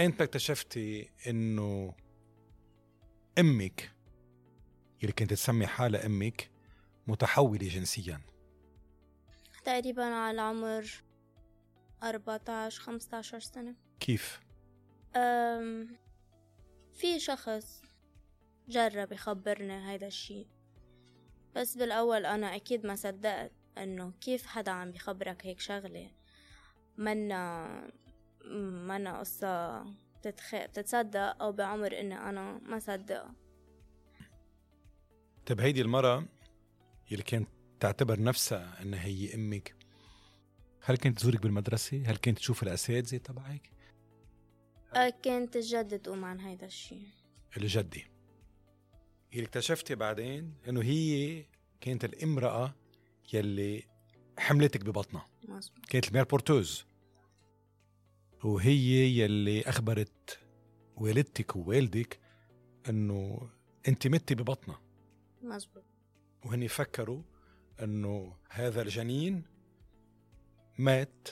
أنت اكتشفتي إنه أمك اللي كنت تسمي حالها أمك متحولة جنسيا. تقريبا على عمر 14 15 سنة. كيف؟ أم في شخص جرب يخبرني هيدا الشي بس بالأول أنا أكيد ما صدقت إنه كيف حدا عم بيخبرك هيك شغلة. منا منا قصة بتتخ... بتتصدق أو بعمر إني أنا ما صدقها طيب هيدي المرة اللي كانت تعتبر نفسها إنها هي أمك هل كانت تزورك بالمدرسة؟ هل كانت تشوف الأساتذة تبعك؟ أه، كانت الجدة تقوم عن هيدا الشيء الجدة اللي اكتشفتي بعدين إنه هي كانت الامرأة يلي حملتك ببطنها. مزبوط كانت المير بورتوز. وهي يلي أخبرت والدتك ووالدك إنه أنت متي ببطنها. مزبوط وهن فكروا إنه هذا الجنين مات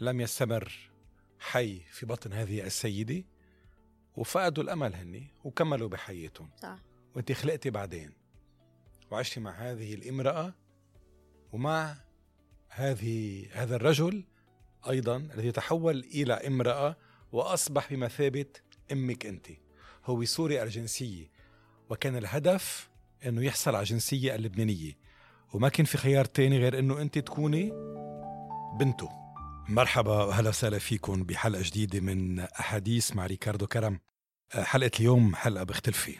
لم يستمر حي في بطن هذه السيدة وفقدوا الأمل هن وكملوا بحياتهم. صح. وأنت خلقتي بعدين وعشتي مع هذه الامرأة ومع هذه هذا الرجل أيضا الذي تحول إلى امرأة وأصبح بمثابه أمك أنت. هو سوري الجنسية. وكان الهدف إنه يحصل على الجنسية اللبنانية. وما كان في خيار تاني غير إنه أنت تكوني بنته. مرحبا واهلا وسهلا فيكم بحلقة جديدة من أحاديث مع ريكاردو كرم. حلقة اليوم حلقة مختلفه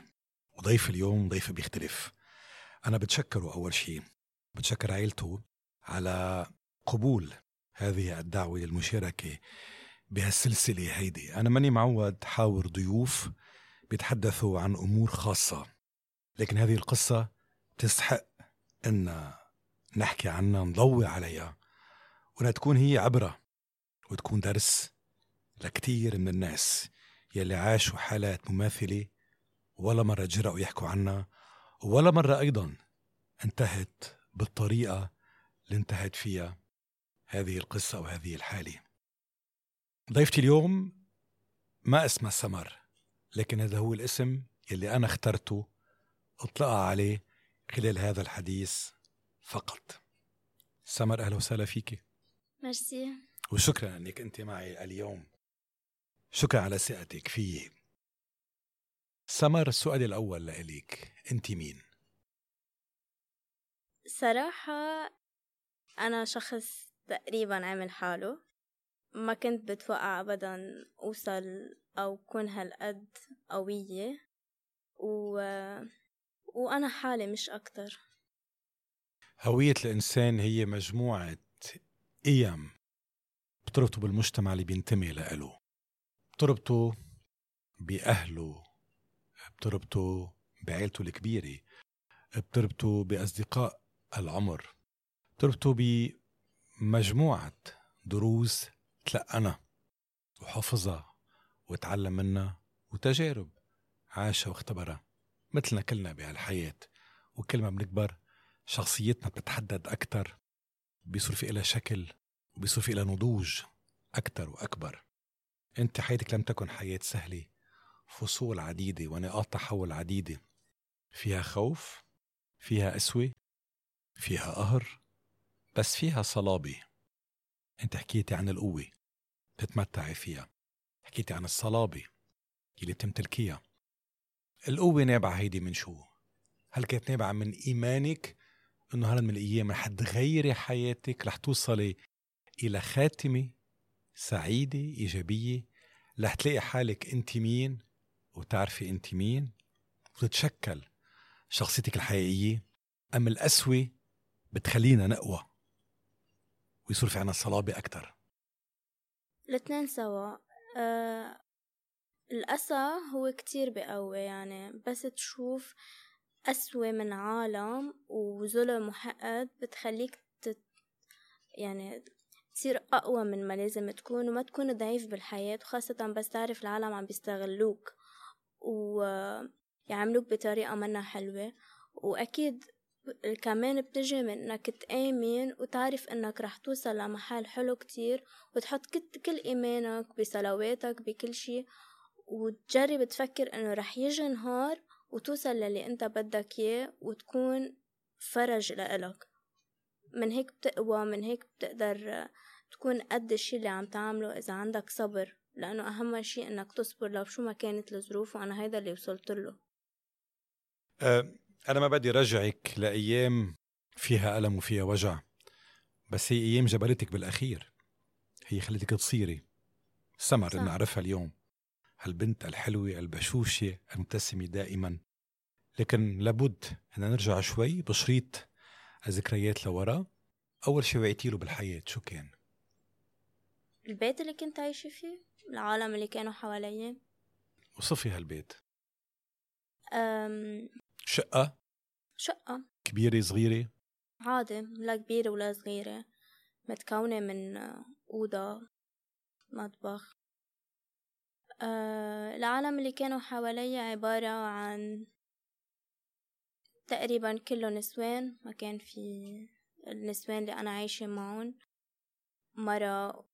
وضيف اليوم ضيف بيختلف. أنا بتشكره أول شيء. بتشكر عائلته على قبول هذه الدعوة للمشاركه بهالسلسلة هيدي. أنا ماني معود حاور ضيوف بيتحدثوا عن أمور خاصة لكن هذه القصة تستحق أن نحكي عنها نضوي عليها وانها تكون هي عبرة وتكون درس لكتير من الناس يلي عاشوا حالات مماثلة ولا مرة جرأوا يحكوا عنها ولا مرة أيضا انتهت بالطريقة اللي انتهت فيها. هذه القصة وهذه الحالة. ضيفتي اليوم ما اسمها سمر لكن هذا هو الاسم يلي أنا اخترته أطلقها عليه خلال هذا الحديث فقط. سمر أهلا وسهلا فيك. ميرسي وشكرا أنك أنت معي اليوم. شكرا على ثقتك فيي سمر السؤال الأول لإليك. أنت مين؟ صراحة أنا شخص تقريبا عمل حاله. ما كنت بتوقع أبدا أوصل أو كون هالقد قوية. و... وأنا حالي مش أكتر. هوية الإنسان هي مجموعة قيم بتربطه بالمجتمع اللي بينتمي له بتربطه بأهله بتربطه بعيلته الكبيرة بتربطه بأصدقاء العمر بتربطه بمجموعة دروس تلقنا وحفظها وتعلم منها وتجارب عاشها واختبرها مثلنا كلنا بهالحياة. وكل ما بنكبر شخصيتنا بتتحدد أكثر بيصير في إلها شكل وبيصير في إلها نضوج أكثر وأكبر. أنت حياتك لم تكن حياة سهلة فصول عديدة ونقاط تحول عديدة. فيها خوف فيها قسوة فيها قهر. بس فيها صلابة. أنت حكيتي عن القوة تتمتعي فيها. حكيتي عن الصلابة اللي تمتلكيها القوة نابعة هيدي من شو؟ هل كانت نابعة من إيمانك إنه هلأ من الأيام رح تغيري حياتك رح توصلي إلى خاتمة سعيدة إيجابية رح تلاقي حالك أنت مين وتعرفي أنت مين وتتشكل شخصيتك الحقيقية؟ أم القسوة بتخلينا نقوى؟ ويصير في عنا صلابة أكتر. الاثنين سوا. أه الأسى هو كتير بقوي يعني بس تشوف أسوأ من عالم وظلم وحقد بتخليك تت يعني تصير أقوى من ما لازم تكون وما تكون ضعيف بالحياة وخاصة بس تعرف العالم عم بيستغلوك ويعملوك بطريقة منا حلوة. وأكيد كمان بتجي من انك تآمن وتعرف إنك رح توصل لمحل حلو كتير وتحط كل إيمانك بصلواتك بكل شي وتجرب تفكر إنه رح يجي نهار وتوصل للي أنت بدك إياه وتكون فرج لإلك. من هيك بتقوى من هيك بتقدر تكون قد الشي اللي عم تعمله إذا عندك صبر لأنه أهم شي إنك تصبر لو شو ما كانت الظروف وأنا هيدا اللي وصلت له. أه أنا ما بدي رجعك لأيام فيها ألم وفيها وجع بس هي أيام جبلتك بالأخير. هي خلتك تصيري. سمر اللي نعرفها اليوم. هالبنت الحلوة البشوشة المبتسمة دائما. لكن لابد أن نرجع شوي بشريط الذكريات لورا. أول شي وعيتي له بالحياة شو كان؟ البيت اللي كنت عايشة فيه؟ العالم اللي كانوا حوالي وصفي هالبيت. أم... شقة؟ شقة. كبيرة صغيرة؟ عادي لا كبيرة ولا صغيرة. متكونة من أوضة مطبخ. أه العالم اللي كانوا حوالي عبارة عن تقريبا كله نسوان. ما كان في النسوان اللي أنا عايشة معهم. مرة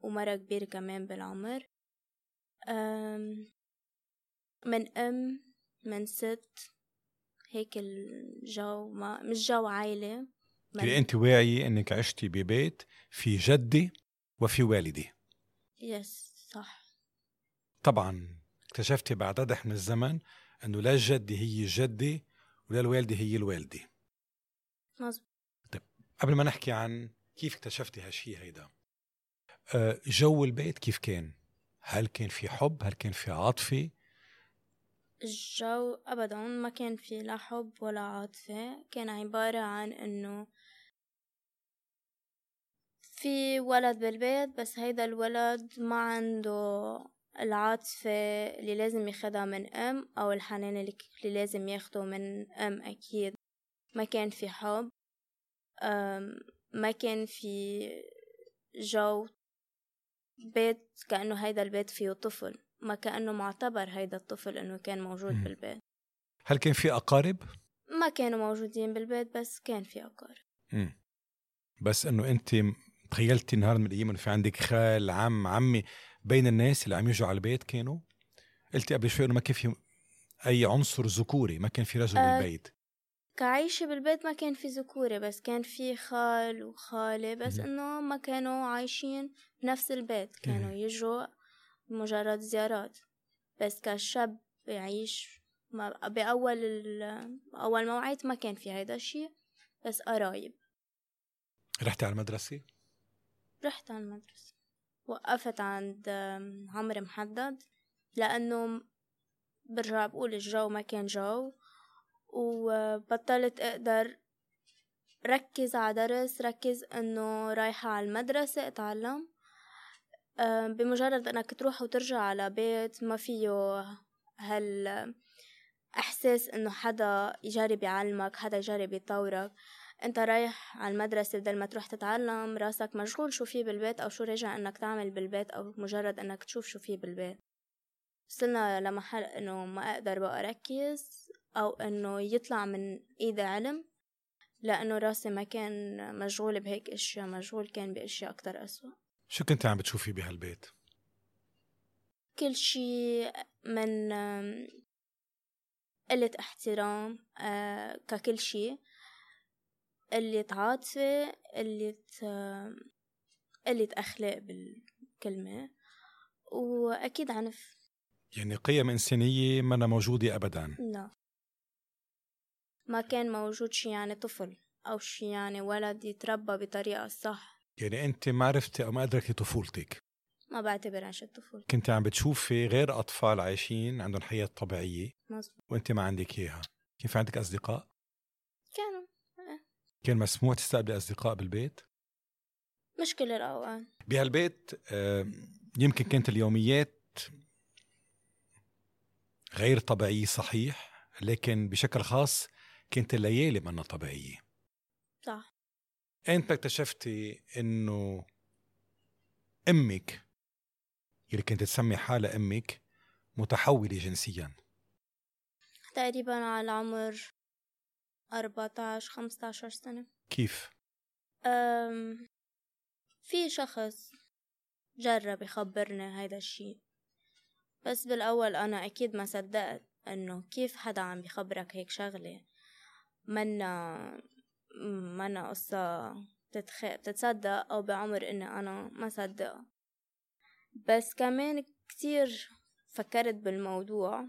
ومرة كبيرة كمان بالعمر. من أم من ست هيك الجو ما مش جو عائلة يعني أنت واعية أنك عشتي ببيت في جدة وفي والدة يس صح طبعا اكتشفتي بعد قدح من الزمن أنه لا الجدة هي الجدة ولا الوالدة هي الوالدة مظبوط طيب قبل ما نحكي عن كيف اكتشفتي هالشي هيدا آه، جو البيت كيف كان؟ هل كان في حب؟ هل كان في عاطفة؟ الجو أبدا ما كان في لا حب ولا عاطفة كان عبارة عن إنه في ولد بالبيت بس هيدا الولد ما عنده العاطفة اللي لازم ياخدها من أم أو الحنان اللي لازم ياخده من أم أكيد. ما كان في حب. ما كان في جو. بيت كأنه هيدا البيت فيه طفل. ما كأنه معتبر هيدا الطفل إنه كان موجود م. بالبيت. هل كان في أقارب؟ ما كانوا موجودين بالبيت بس كان في أقارب. م. بس إنه أنت تخيلتي نهار من الأيام إنه في عندك خال عم عمي بين الناس اللي عم يجوا على البيت كانوا؟ قلتي قبل شوي إنه ما كان في أي عنصر ذكوري ما كان في رجل أه بالبيت. كعيشة بالبيت ما كان في ذكورة بس كان في خال وخالة بس إنه ما كانوا عايشين بنفس البيت. كانوا يجوا مجرد زيارات. بس كشاب يعيش بأول أول موعد ما كان في هيدا الشيء بس قرايب. رحتي على المدرسة؟ رحت على المدرسة. وقفت عند عمر محدد لأنه برجع بقول الجو ما كان جو. وبطلت أقدر ركز على درس ركز إنه رايحة على المدرسة أتعلم. بمجرد أنك تروح وترجع على بيت ما فيه هال إحساس إنه حدا يجرب يعلمك حدا يجرب يطورك. أنت رايح على المدرسة بدل ما تروح تتعلم راسك مشغول شو في بالبيت أو شو راجع إنك تعمل بالبيت أو مجرد إنك تشوف شو في بالبيت. وصلنا لمحل إنه ما أقدر بقى أركز أو إنه يطلع من إيدي علم لأنه راسي ما كان مشغول بهيك إشياء مشغول كان بإشياء أكتر أسوأ. شو كنت عم بتشوفي بهالبيت؟ كل شيء من قلة احترام آه، ككل شيء قلة عاطفة قلة قلة أخلاق بالكلمة. وأكيد عنف. يعني قيم إنسانية ما موجودة أبدا. لا. ما كان موجود شي يعني طفل أو شي يعني ولد يتربى بطريقة صح. يعني أنت ما عرفتي أو ما أدركتي طفولتك؟ ما بعتبر عشت طفولتي. كنت عم بتشوفي غير أطفال عايشين عندهم حياة طبيعية؟ مزبوط وأنت ما عندك إياها. كيف عندك أصدقاء؟ كانوا إيه. كان مسموح تستقبلي اصدقاء بالبيت؟ مش كل الأوقات. بهالبيت يمكن كانت اليوميات غير طبيعية صحيح لكن بشكل خاص كانت الليالي منا طبيعية. صح. أنت اكتشفتي إنه أمك اللي كنت تسمي حالها أمك متحولة جنسيا. تقريبا على عمر 14 15 سنة. كيف؟ أم في شخص جرب يخبرني هيدا الشي بس بالأول أنا أكيد ما صدقت إنه كيف حدا عم بيخبرك هيك شغلة؟ منا منا قصة بتتخ... بتتصدق أو بعمر إني أنا ما صدقها بس كمان كتير فكرت بالموضوع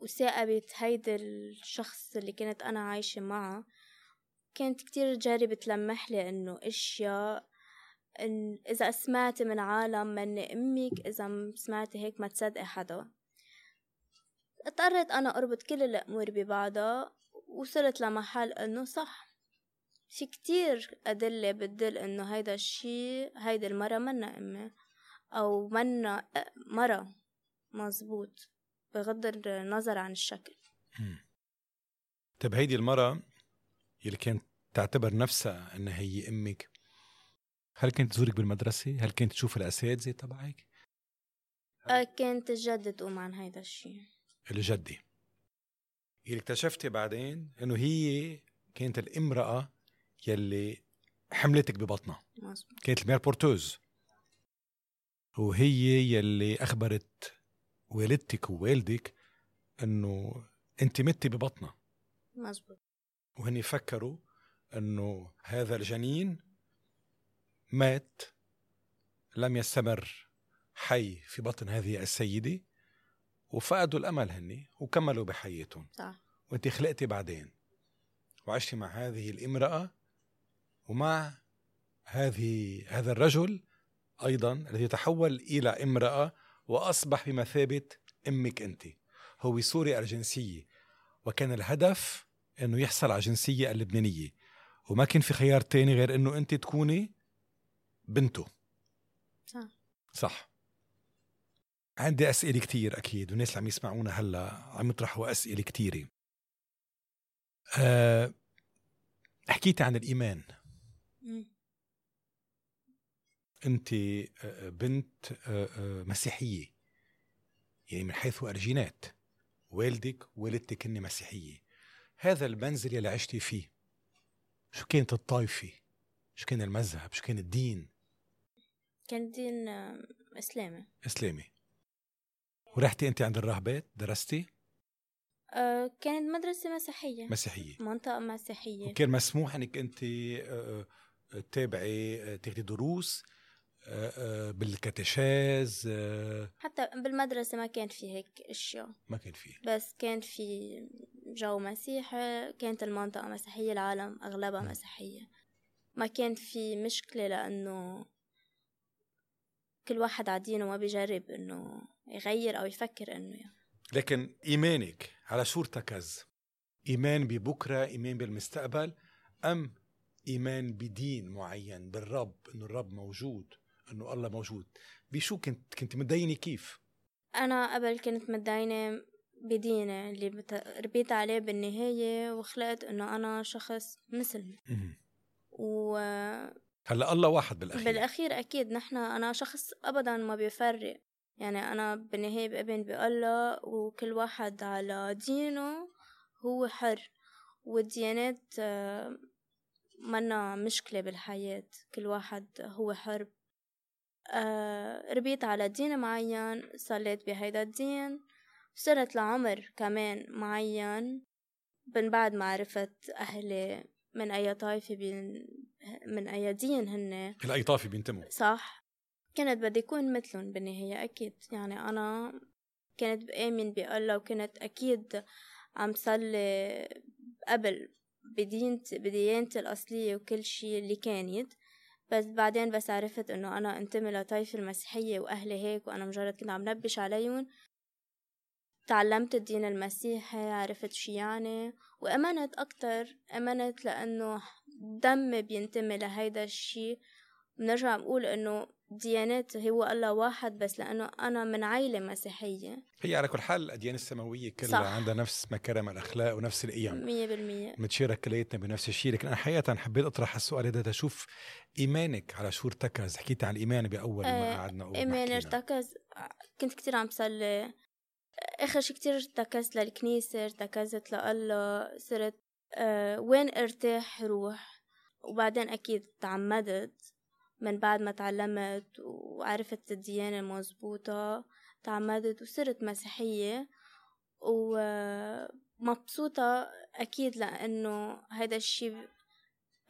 وثاقبت هيدا الشخص اللي كنت أنا عايشة معه. كانت كتير تجرب تلمح لي إنه أشياء إن إذا سمعتي من عالم مني أمك إذا سمعتي هيك ما تصدقي حدا. اضطريت أنا أربط كل الأمور ببعضها. وصلت لمحل إنه صح. في كتير أدلة بتدل إنه هيدا الشي هيدي المرة منا أمي أو منا مرة مزبوط بغض النظر عن الشكل. طيب هيدي المرة يلي كانت تعتبر نفسها إنها هي أمك هل كانت تزورك بالمدرسة؟ هل كانت تشوف الأساتذة تبعك؟ كانت الجدة تقوم عن هيدا الشيء الجدة. يلي اكتشفتي بعدين إنه هي كانت الامرأة يلي حملتك ببطنها. كانت المير بورتوز. وهي يلي أخبرت والدتك ووالدك إنه أنت متي ببطنها. مزبوط وهن فكروا إنه هذا الجنين مات لم يستمر حي في بطن هذه السيدة. وفقدوا الأمل هني وكملوا بحياتهم. صح. وانت خلقتي بعدين. وعشتي مع هذه الامرأة ومع هذه هذا الرجل أيضا الذي تحول إلى امرأة وأصبح بمثابة أمك أنت. هو سوري الجنسية. وكان الهدف إنه يحصل على الجنسيه اللبنانية. وما كان في خيار تاني غير إنه أنت تكوني بنته. صح. صح. عندي أسئلة كتير أكيد والناس اللي عم يسمعونا هلأ عم يطرحوا أسئلة كتيرة. أه حكيتي عن الإيمان. أنت آه، آه، بنت آه، مسيحية. يعني من حيث الجينات والدك ووالدتك هن مسيحية. هذا المنزل اللي عشتي فيه شو كانت الطائفة؟ شو كان المذهب؟ شو كان الدين؟ كان دين إسلامي. إسلامي. ورحتي أنت عند الراهبات؟ درستي؟ أه كانت مدرسة مسيحية. مسيحية. منطقة مسيحية. وكان مسموح إنك أنت آه، آه، تتابعي آه، تاخدي دروس بالكاتيشاز آه، حتى بالمدرسة ما كان في هيك أشياء. ما كان فيه. بس كان في جو مسيحي كانت المنطقة مسيحية العالم أغلبها مم. مسيحية. ما كان في مشكلة لأنه كل واحد على دينه ما بيجرب إنه يغير أو يفكر إنه يعني. لكن إيمانك على شو ارتكز إيمان ببكرة إيمان بالمستقبل أم إيمان بدين معين بالرب إنه الرب موجود إنه الله موجود بشو كنت كنت متدينة كيف أنا قبل كنت متدينة بديني اللي بت... ربيت عليه بالنهاية وخلقت إنه أنا شخص مسلم. و هلا الله واحد بالأخير. بالأخير أكيد. نحن أنا شخص أبدا ما بيفرق. يعني أنا بالنهاية بأمن بالله وكل واحد على دينه هو حر. والديانات آه، منا مشكلة بالحياة. كل واحد هو حر. آه، ربيت على دين معين صليت بهيدا الدين وصلت لعمر كمان معين. من بعد ما عرفت أهلي من أي طائفة بين من أي دين هن. الاي طائفة بينتموا. صح. كنت بدي أكون مثلهم بالنهاية أكيد. يعني أنا كنت بآمن بألله وكنت أكيد عم صلي قبل بدينتي بديانتي الأصلية وكل شي اللي كانت. بس بعدين بس عرفت إنه أنا انتمي لطائفة المسيحية وأهلي هيك وأنا مجرد كنت عم نبش عليهم. تعلمت الدين المسيحي عرفت شو يعني وأمنت أكتر. أمنت لأنه دمي بينتمي لهيدا الشي. بنرجع نقول إنه ديانات هو الله واحد بس لأنه أنا من عائلة مسيحية. هي على كل حال الاديان السماوية كلها صح. عندها نفس مكارم الأخلاق ونفس القيم. مية بالمية. متشارك كلياتنا بنفس الشيء لكن أنا حقيقة حبيت أطرح السؤال هذا تشوف إيمانك على شو ارتكز. حكيت عن الايمان بأول ما آه، قعدنا إيمان وحكينا. ارتكز. كنت كتير عم صلي آخر شي كتير ارتكزت للكنيسة ارتكزت لله صرت أه وين ارتاح روح؟ وبعدين أكيد تعمدت من بعد ما تعلمت وعرفت الديانة المظبوطة تعمدت وصرت مسيحية. ومبسوطة أكيد لأنه هذا الشي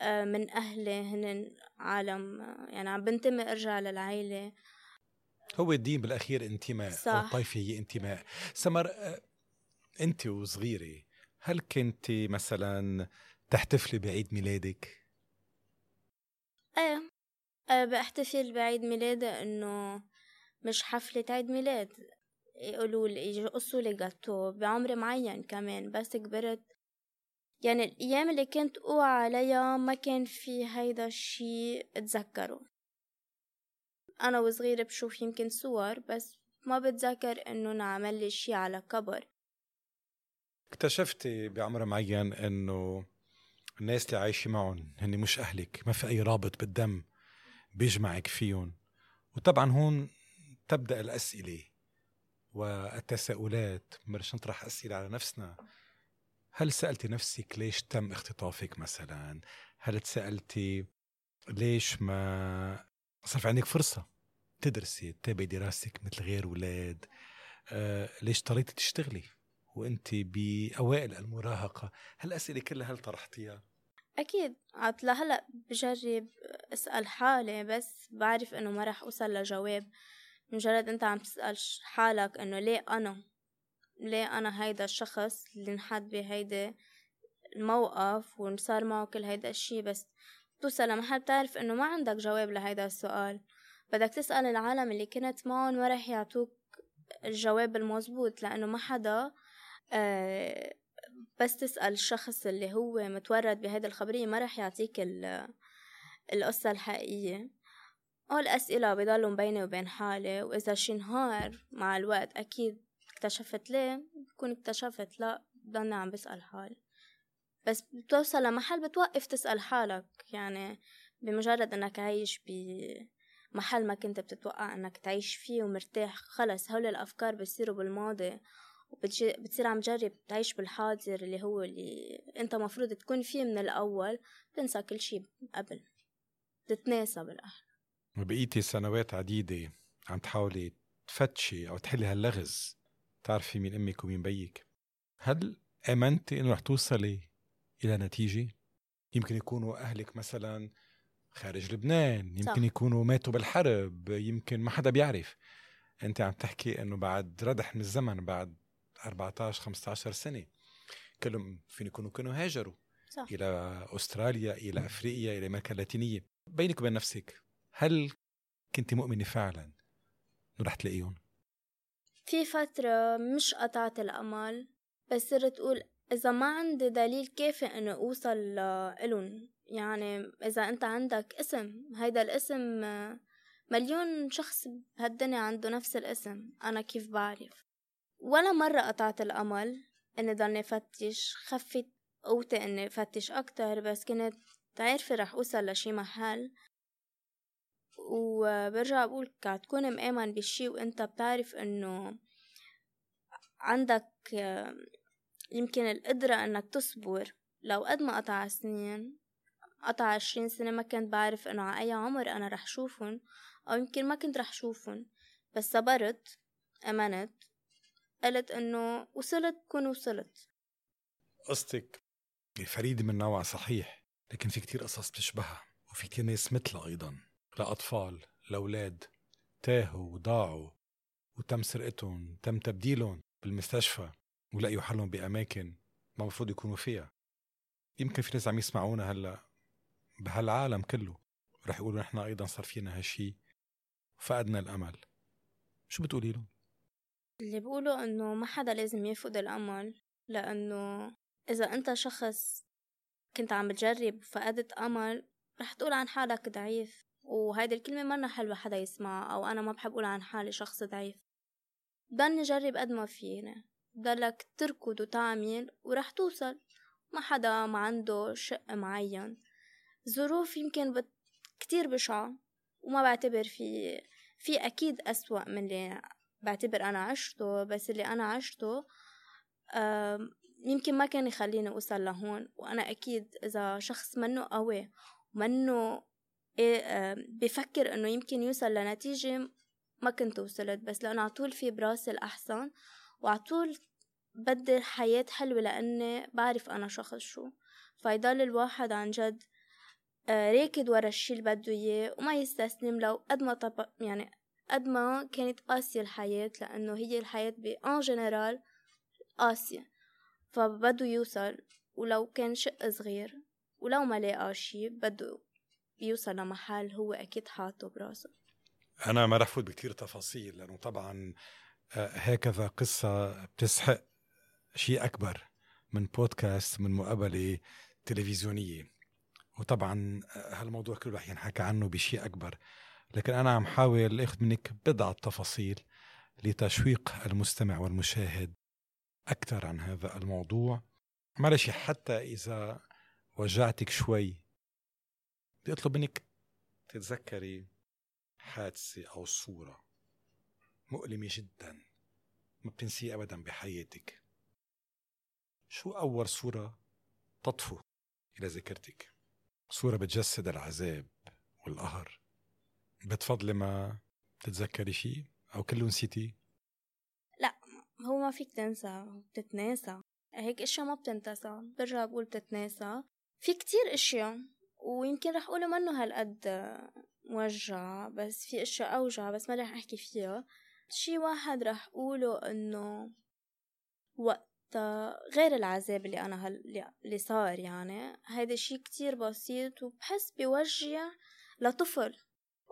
آه، من أهلي هن عالم يعني عم بنتمي أرجع للعيلة. هو الدين بالأخير انتماء صح. أو الطائفة هي انتماء سمر آه، أنت وصغيرة هل كنت مثلا تحتفلي بعيد ميلادك؟ إيه أه بحتفل بعيد ميلادي إنه مش حفلة عيد ميلاد يقولوا لي يقصوا لي جاتو بعمر معين كمان بس كبرت يعني الأيام اللي كنت أوعى عليها ما كان في هيدا الشي أتذكره أنا وصغيرة بشوف يمكن صور بس ما بتذكر إنه نعمل لي شي على كبر. اكتشفتي بعمر معين إنه الناس اللي عايشة معهم هن مش أهلك ما في أي رابط بالدم بيجمعك فيهم. وطبعا هون تبدأ الأسئلة والتساؤلات مرش نطرح أسئلة على نفسنا. هل سألتي نفسك ليش تم اختطافك مثلا؟ هل تسألتي ليش ما صار في عندك فرصة. تدرسي تتابعي دراستك مثل غير ولاد. آه ليش اضطريتي تشتغلي؟ وانت بأوائل المراهقة. هالأسئلة كلها هل طرحتيها؟ أكيد. عاد لهلا بجرب أسأل حالي بس بعرف إنه ما رح أوصل لجواب. مجرد أنت عم تسأل حالك إنه ليه أنا؟ ليه أنا هيدا الشخص اللي انحد بهيدا الموقف وصار معه كل هيدا الشي؟ بس توصل لمحل بتعرف إنه ما عندك جواب لهيدا السؤال. بدك تسأل العالم اللي كنت معهم ما رح يعطوك الجواب المزبوط لأنه ما حدا آه بس تسأل الشخص اللي هو متورط بهيدا الخبرية ما رح يعطيك القصة الحقيقية. أول أسئلة بضلوا بيني وبين حالي وإذا شي نهار مع الوقت أكيد اكتشفت ليه بكون اكتشفت لا ضلني عم بسأل حالي. بس بتوصل لمحل بتوقف تسأل حالك يعني بمجرد إنك عايش بمحل ما كنت بتتوقع إنك تعيش فيه ومرتاح خلص هول الأفكار بتصيروا بالماضي وبتصير عم تجرب تعيش بالحاضر اللي هو اللي أنت مفروض تكون فيه من الأول تنسى كل شي قبل تتناسى بالاخر وبقيتي سنوات عديدة عم تحاولي تفتشي أو تحلي هاللغز تعرفي مين أمك ومين بيك. هل آمنتي إنه رح توصلي إلى نتيجة؟ يمكن يكونوا أهلك مثلا خارج لبنان يمكن صح. يكونوا ماتوا بالحرب يمكن ما حدا بيعرف أنت عم تحكي إنه بعد ردح من الزمن بعد 14 15 سنة كلهم فين يكونوا كانوا هاجروا صح. إلى أستراليا إلى أفريقيا إلى أمريكا اللاتينية بينك وبين نفسك هل كنت مؤمنة فعلا إنه رح تلاقيهم؟ في فترة مش قطعت الأمل بس صرت أقول إذا ما عندي دليل كافي إنه أوصل لإلن يعني إذا أنت عندك اسم هيدا الاسم مليون شخص بهالدنيا عنده نفس الاسم أنا كيف بعرف؟ ولا مرة قطعت الأمل إني ضلني فتش خفت قوتي إني فتش أكتر بس كنت عارفة رح أوصل لشي محل. وبرجع بقول تكون مآمن بالشي وأنت بتعرف إنه عندك يمكن القدرة إنك تصبر. لو قد ما قطع سنين قطع عشرين سنة ما كنت بعرف إنه على أي عمر أنا رح شوفهم أو يمكن ما كنت رح شوفهم. بس صبرت أمنت قلت إنه وصلت كون وصلت. قصتك فريدة من نوع صحيح لكن في كتير قصص بتشبهها وفي كتير ناس مثلها أيضا. لأطفال لأولاد تاهوا وضاعوا وتم سرقتهم تم تبديلهم بالمستشفى. ولقيوا حالهم بأماكن ما المفروض يكونوا فيها. يمكن في ناس عم يسمعونا هلأ بهالعالم كله رح يقولوا نحن أيضا صار فينا هالشي فقدنا الأمل. شو بتقولي لهم؟ اللي بقوله إنه ما حدا لازم يفقد الأمل لأنه إذا أنت شخص كنت عم بتجرب وفقدت أمل رح تقول عن حالك ضعيف. وهيدي الكلمة مرة حلوة حدا يسمعها أو أنا ما بحب أقول عن حالي شخص ضعيف. ضل نجرب قد ما فينا ضلك تركض وتعمل ورح توصل. ما حدا ما عنده شق معين. ظروف يمكن بت... كتير بشعة وما بعتبر في في أكيد أسوأ من اللي بعتبر أنا عشته. بس اللي أنا عشته يمكن ما كان يخليني أوصل لهون. وأنا أكيد إذا شخص منه قوي ومنه إيه بفكر إنه يمكن يوصل لنتيجة ما كنت وصلت. بس لأنه عطول في براسي الأحسن. وعطول بدي حياة حلوة لأني بعرف أنا شخص شو. فيضل الواحد عن جد آه، راكد ورا الشي اللي بده إياه وما يستسلم لو قد ما طب يعني قد ما كانت قاسية الحياة لأنه هي الحياة بأن جنرال قاسية. فبده يوصل ولو كان شق صغير ولو ما لاقى شي بده يوصل لمحل هو أكيد حاطه براسه. أنا ما رح فوت بكتير تفاصيل لأنه طبعا هكذا قصة بتسحق شيء أكبر من بودكاست من مقابلة تلفزيونية. وطبعا هالموضوع كله رح ينحكى عنه بشيء أكبر. لكن أنا عم حاول أخذ منك بضعة تفاصيل لتشويق المستمع والمشاهد أكثر عن هذا الموضوع. معلش حتى إذا وجعتك شوي بدي أطلب منك تتذكري حادثة أو صورة. مؤلمة جدا. ما بتنسيه أبدا بحياتك. شو أول صورة تطفو إلى ذاكرتك؟ صورة بتجسد العذاب والقهر. بتفضلي ما تتذكري شيء أو كله نسيتي لا هو ما فيك تنسى بتتناسى. هيك أشياء ما بتنتسى. برجع بقول بتتناسى. في كتير أشياء ويمكن رح اقوله منه هالقد موجع بس في أشياء أوجع بس ما رح أحكي فيها. شي واحد رح أقوله إنه وقت غير العذاب اللي أنا هل اللي صار يعني هيدا شي كتير بسيط وبحس بوجع لطفل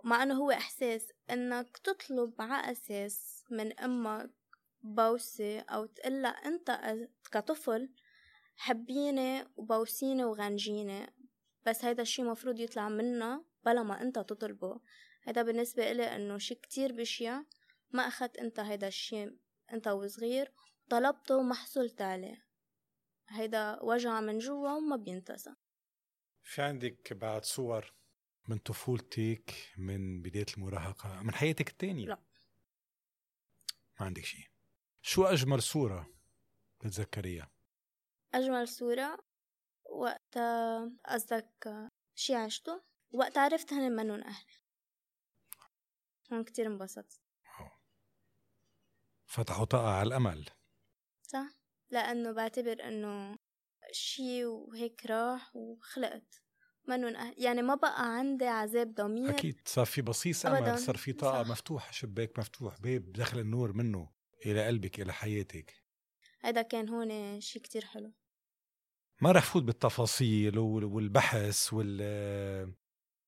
مع إنه هو إحساس إنك تطلب على أساس من أمك بوسة أو تقلها أنت كطفل حبيني وبوسيني وغنجيني بس هيدا الشي مفروض يطلع منا بلا ما أنت تطلبه. هيدا بالنسبة إلي إنه شي كتير بشع. ما اخدت أنت هيدا الشي أنت وصغير طلبته وما حصلت عليه. هيدا وجع من جوا وما بينتسى. في عندك بعد صور من طفولتك من بداية المراهقة من حياتك التانية؟ لا. ما عندك شيء شو أجمل صورة بتتذكريها؟ أجمل صورة وقت قصدك شي عشته؟ وقت عرفت هن منن أهلي. هون كتير انبسطت. فتحوا طاقة على الأمل. صح؟ لأنه بعتبر إنه شي وهيك راح وخلقت. منن أهل يعني ما بقى عندي عذاب ضمير. أكيد صار في بصيص أمل صار في طاقة مفتوح شباك مفتوح باب دخل النور منه إلى قلبك إلى حياتك. هذا كان هون شي كتير حلو. ما رح فوت بالتفاصيل والبحث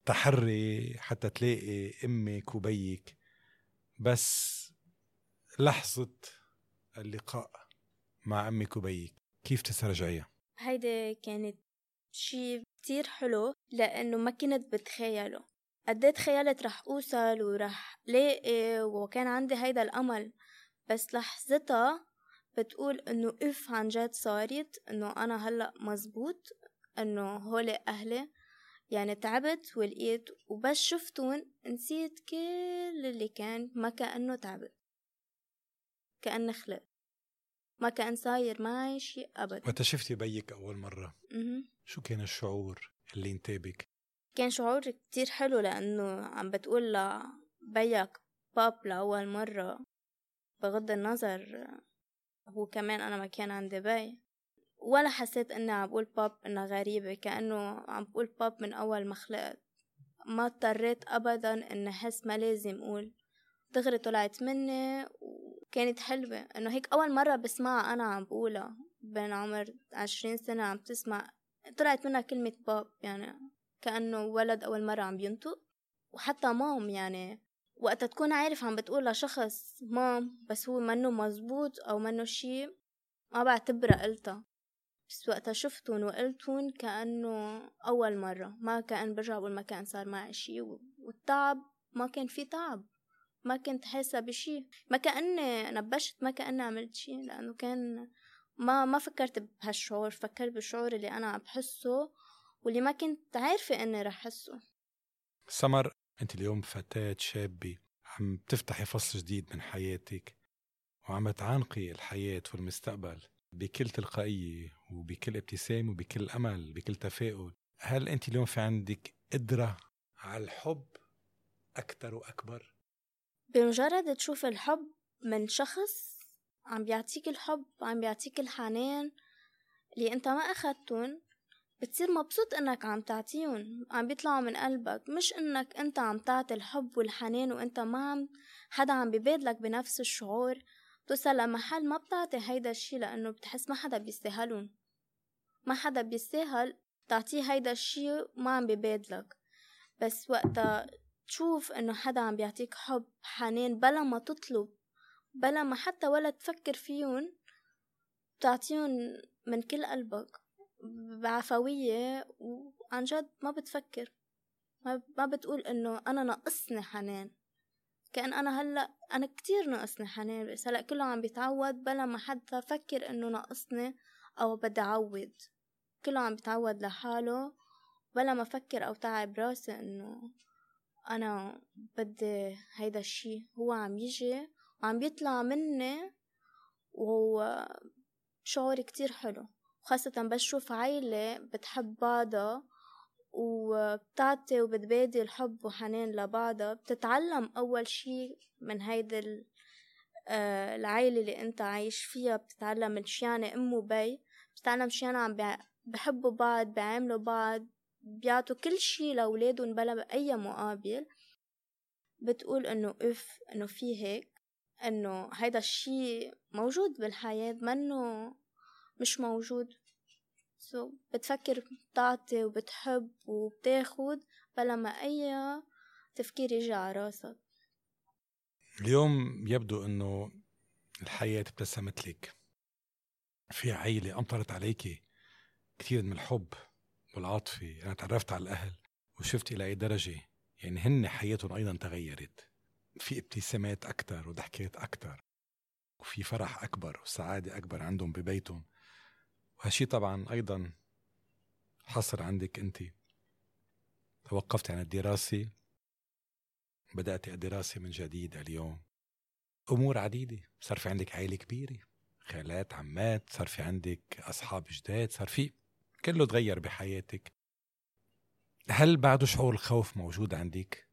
والتحري حتى تلاقي أمك وبيك. بس لحظة اللقاء مع أمك وبيك كيف تسترجعيها؟ هيدي كانت شي كتير حلو لأنه ما كنت بتخيله. قد تخيلت رح أوصل ورح لاقي وكان عندي هيدا الأمل. بس لحظتها بتقول إنه اف عن جد صارت إنه أنا هلأ مزبوط إنه هول أهلي. يعني تعبت ولقيت وبس شفتون نسيت كل اللي كان ما كأنه تعبت. كأني خلقت ما كأن صاير معي شيء أبدا. وقت شفتي بيك أول مرة. شو كان الشعور اللي انتابك؟ كان شعور كتير حلو لأنه عم بتقول لبيك باب لأول مرة بغض النظر هو كمان أنا ما كان عندي بي. ولا حسيت إني عم بقول باب إنها غريبة كأنه عم بقول باب من أول ما خلقت. ما اضطريت أبدا إني أحس ما لازم أقول. دغري طلعت مني وكانت حلوة. إنه هيك أول مرة بسمعها أنا عم بقولها بين عمر عشرين سنة عم تسمع. طلعت منها كلمة باب يعني كأنه ولد أول مرة عم ينطق. وحتى مام يعني وقت تكون عارف عم بتقول لشخص مام بس هو منه مزبوط أو منه شي ما بعتبرها قلتها. بس وقتها شفتون وقلتون كأنه أول مرة. ما كأن برجع بقول ما كان صار معي شي والتعب ما كان في تعب. ما كنت حاسة بشي ما كأني نبشت ما كأني عملت شي لأنه كان ما ما فكرت بهالشعور فكرت بالشعور اللي أنا عم بحسه واللي ما كنت عارفة إني رح أحسه سمر أنت اليوم فتاة شابة عم تفتحي فصل جديد من حياتك وعم تعانقي الحياة والمستقبل بكل تلقائية وبكل ابتسامة وبكل أمل بكل تفاؤل هل أنت اليوم في عندك قدرة على الحب أكثر وأكبر؟ بمجرد تشوف الحب من شخص عم بيعطيك الحب عم بيعطيك الحنان اللي انت ما اخدتن بتصير مبسوط إنك عم تعطيهم عم بيطلعوا من قلبك. مش إنك أنت عم تعطي الحب والحنان وأنت ما عم حدا عم ببادلك بنفس الشعور. توصل لمحل ما بتعطي هيدا الشي لأنه بتحس ما حدا بيستاهلون ما حدا بيستاهل تعطيه هيدا الشي وما عم ببادلك. بس وقتها تشوف إنه حدا عم بيعطيك حب حنان بلا ما تطلب بلا ما حتى ولا تفكر فيهم بتعطيهم من كل قلبك بعفوية وعن جد ما بتفكر ما بتقول إنه أنا ناقصني حنان كأن أنا هلأ أنا كتير ناقصني حنان بس هلأ كله عم بيتعود بلا ما حتى فكر إنه ناقصني أو بدي أعوض. كله عم بيتعود لحاله بلا ما فكر أو تعب راسي إنه أنا بدي هيدا الشي. هو عم يجي وعم بيطلع مني وهو شعور كتير حلو. خاصة بشوف عيلة بتحب بعضها وبتعطي وبتبادي الحب وحنان لبعضها. بتتعلم أول شي من هيدي آه، العيلة اللي أنت عايش فيها. بتتعلم شي إنه أم وبي. بتتعلم شي إنه عم بحبوا بعض بيعاملوا بعض. بيعطوا كل شي لأولادهم بلا بأي مقابل. بتقول إنه اف إنه في هيك إنه هيدا الشي موجود بالحياة منه مش موجود. سو so, بتفكر بتعطي وبتحب وبتاخد بلا ما أي تفكير يجي على راسك. اليوم يبدو إنه الحياة ابتسمت لك. في عيلة أمطرت عليك كثير من الحب. والعاطفة أنا تعرفت على الأهل وشفت إلى أي درجة يعني هن حياتهم أيضا تغيرت. في ابتسامات أكثر وضحكات أكثر وفي فرح أكبر وسعادة أكبر عندهم ببيتهم. وهالشي طبعا أيضا حصر عندك أنت. توقفت عن الدراسة. بدأت الدراسة من جديد اليوم. أمور عديدة. صار في عندك عائلة كبيرة خالات عمات صار في عندك أصحاب جداد صار في كله تغير بحياتك؟ هل بعده شعور الخوف موجود عندك؟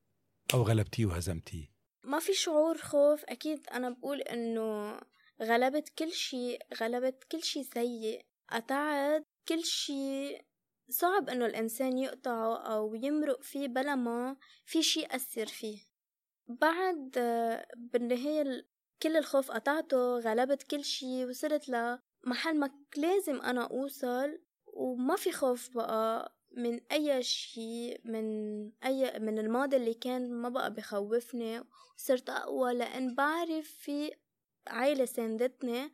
أو غلبتيه وهزمتيه؟ ما في شعور خوف أكيد أنا بقول إنه غلبت كل شيء غلبت كل شيء سيء قطعت كل شيء صعب إنه الإنسان يقطعه أو يمرق فيه بلا ما في شيء أثر فيه. بعد بالنهاية كل الخوف قطعته غلبت كل شيء وصلت لمحل ما لازم أنا أوصل وما في خوف بقى من أي شيء من أي من الماضي اللي كان ما بقى بخوفني صرت أقوى لأن بعرف في عيلة ساندتني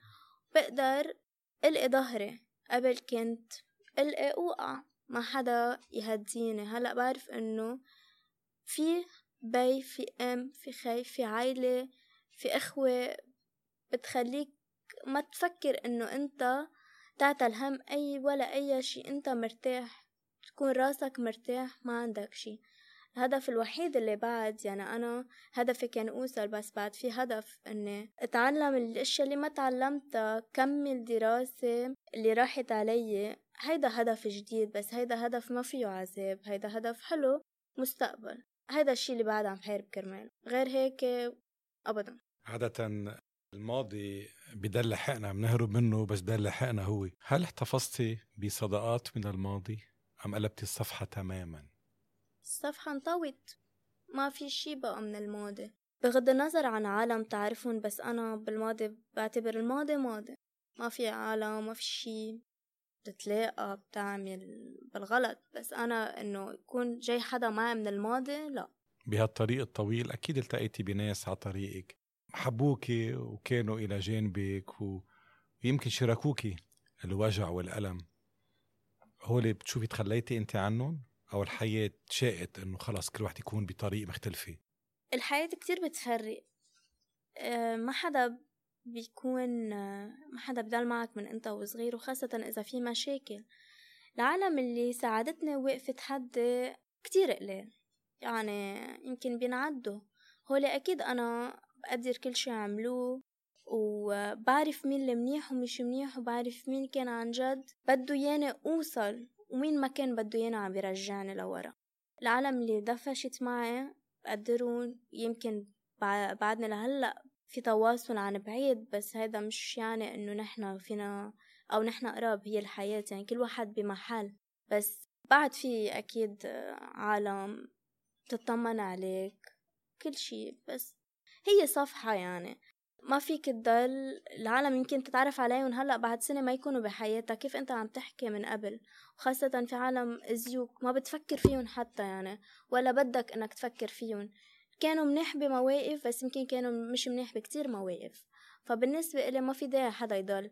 بقدر ألقي ظهري قبل كنت ألقي أوقع ما حدا يهديني. هلأ بعرف إنه في بي في أم في خي في عيلة في إخوة بتخليك ما تفكر إنه أنت تعتل هم أي ولا أي شي أنت مرتاح تكون راسك مرتاح ما عندك شي الهدف الوحيد اللي بعد يعني أنا هدفي كان أوصل بس بعد في هدف إني أتعلم الأشياء اللي ما تعلمتها كمل دراسة اللي راحت علي. هيدا هدف جديد بس هيدا هدف ما فيه عذاب هيدا هدف حلو مستقبل. هيدا الشي اللي بعد عم حارب كرمال. غير هيك أبدا. عادة الماضي بدل حقنا بنهرب منه بس بدل حقنا هو. هل احتفظتي بصداقات من الماضي أم قلبتي الصفحة تماما؟ الصفحة انطوت. ما في شي بقى من الماضي. بغض النظر عن عالم تعرفون بس أنا بالماضي بعتبر الماضي ماضي. ما في عالم ما في شي. بتتلاقى بتعمل بالغلط. بس أنا إنه يكون جاي حدا معي من الماضي لا. بهالطريق الطويل أكيد التقيتي بناس على طريقك. حبوكي وكانوا إلى جانبك ويمكن شاركوكي الوجع والألم. هو اللي بتشوفي تخليتي أنت عنهم؟ أو الحياة شاءت إنه خلاص كل واحد يكون بطريق مختلفة؟ الحياة كتير بتفرق. آه، ما حدا بيكون آه، ما حدا بدل معك من إنت وصغير وخاصة إذا في مشاكل. العالم اللي ساعدتني ووقفت حدي كتير قليل. يعني يمكن بينعدوا. هولي أكيد أنا بقدر كل شي عملوه وبعرف مين اللي منيح ومش منيح وبعرف مين كان عن جد. بده ياني أوصل ومين ما كان بده ياني عم بيرجعني لورا. العالم اللي دفشت معي قدروا يمكن بعدنا لهلأ في تواصل عن بعيد بس هذا مش يعني إنه نحن فينا أو نحن قراب هي الحياة. يعني كل واحد بمحل. بس بعد في أكيد عالم تطمن عليك كل شي. بس هي صفحة يعني. ما فيك تضل العالم يمكن تتعرف عليهم هلأ بعد سنة ما يكونوا بحياتك. كيف أنت عم تحكي من قبل؟ وخاصة في عالم ازيوك ما بتفكر فيهم حتى يعني ولا بدك إنك تفكر فيهم. كانوا منيح بمواقف بس يمكن كانوا مش منيح بكتير مواقف. فبالنسبة إلي ما في داعي حدا يضل.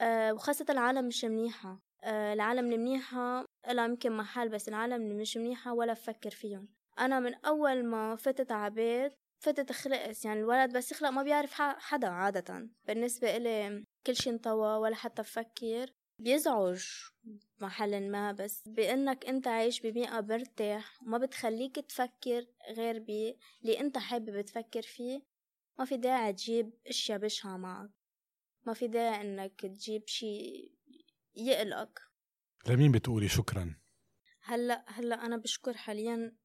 أه وخاصة العالم مش منيحة. أه العالم المنيحة لها يمكن محل بس العالم اللي مش منيحة ولا بفكر فيهم. أنا من أول ما فتت عبيت فتت خلقت يعني الولد بس يخلق ما بيعرف حدا عادة. بالنسبة إلي كل شي انطوى ولا حتى بفكر. بيزعج محل ما بس بإنك أنت عايش ببيئة مرتاح وما بتخليك تفكر غير باللي أنت حابب تفكر فيه. ما في داعي تجيب أشياء بشعة معك. ما في داعي إنك تجيب شي يقلقك. لمين بتقولي شكرا؟ هلأ هلأ أنا بشكر حاليا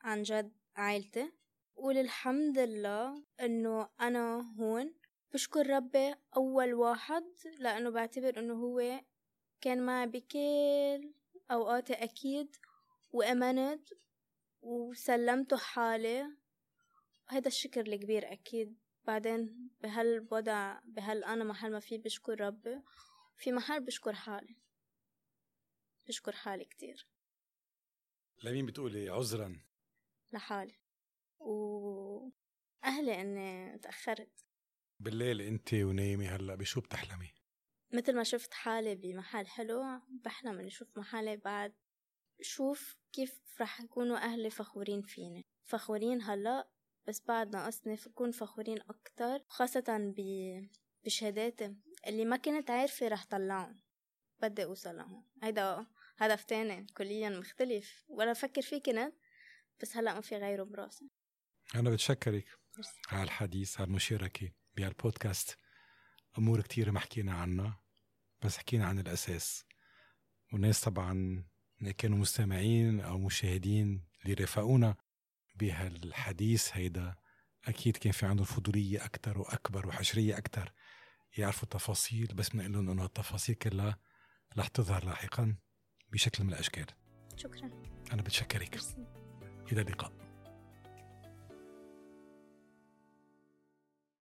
عن جد عائلتي. قول الحمد لله إنه أنا هون. بشكر ربي أول واحد لأنه بعتبر إنه هو كان معي بكل أوقاتي أكيد وأمنت وسلمته حالي. هذا الشكر الكبير أكيد. بعدين بهالوضع بهال أنا محل ما في بشكر ربي. في محل بشكر حالي. بشكر حالي كتير. لمين بتقولي عذرا؟ لحالي. وأهلي إني تأخرت. بالليل أنت ونايمة هلأ بشو بتحلمي؟ مثل ما شفت حالي بمحل حلو بحلم إني أشوف محلي بعد. شوف كيف رح يكونوا أهلي فخورين فيني. فخورين هلأ بس بعد ناقصني يكون فخورين أكتر خاصة بشهاداتي. اللي ما كنت عارفة رح طلعهم. بدي أوصل لهم. هيدا هدف تاني كليا مختلف. ولا أفكر فيه كنت بس هلا ما في غيره براسي. أنا بتشكرك على الحديث على المشاركة بهالبودكاست. أمور كتير ما حكينا عنها بس حكينا عن الأساس. والناس طبعا كانوا مستمعين أو مشاهدين اللي رافقونا بهالحديث هيدا أكيد كان في عندهم فضولية أكتر وأكبر وحشرية أكتر. يعرفوا التفاصيل بس بنقول لهم إنه التفاصيل كلها رح تظهر لاحقا بشكل من الأشكال. شكرا. أنا بتشكرك. إلى اللقاء.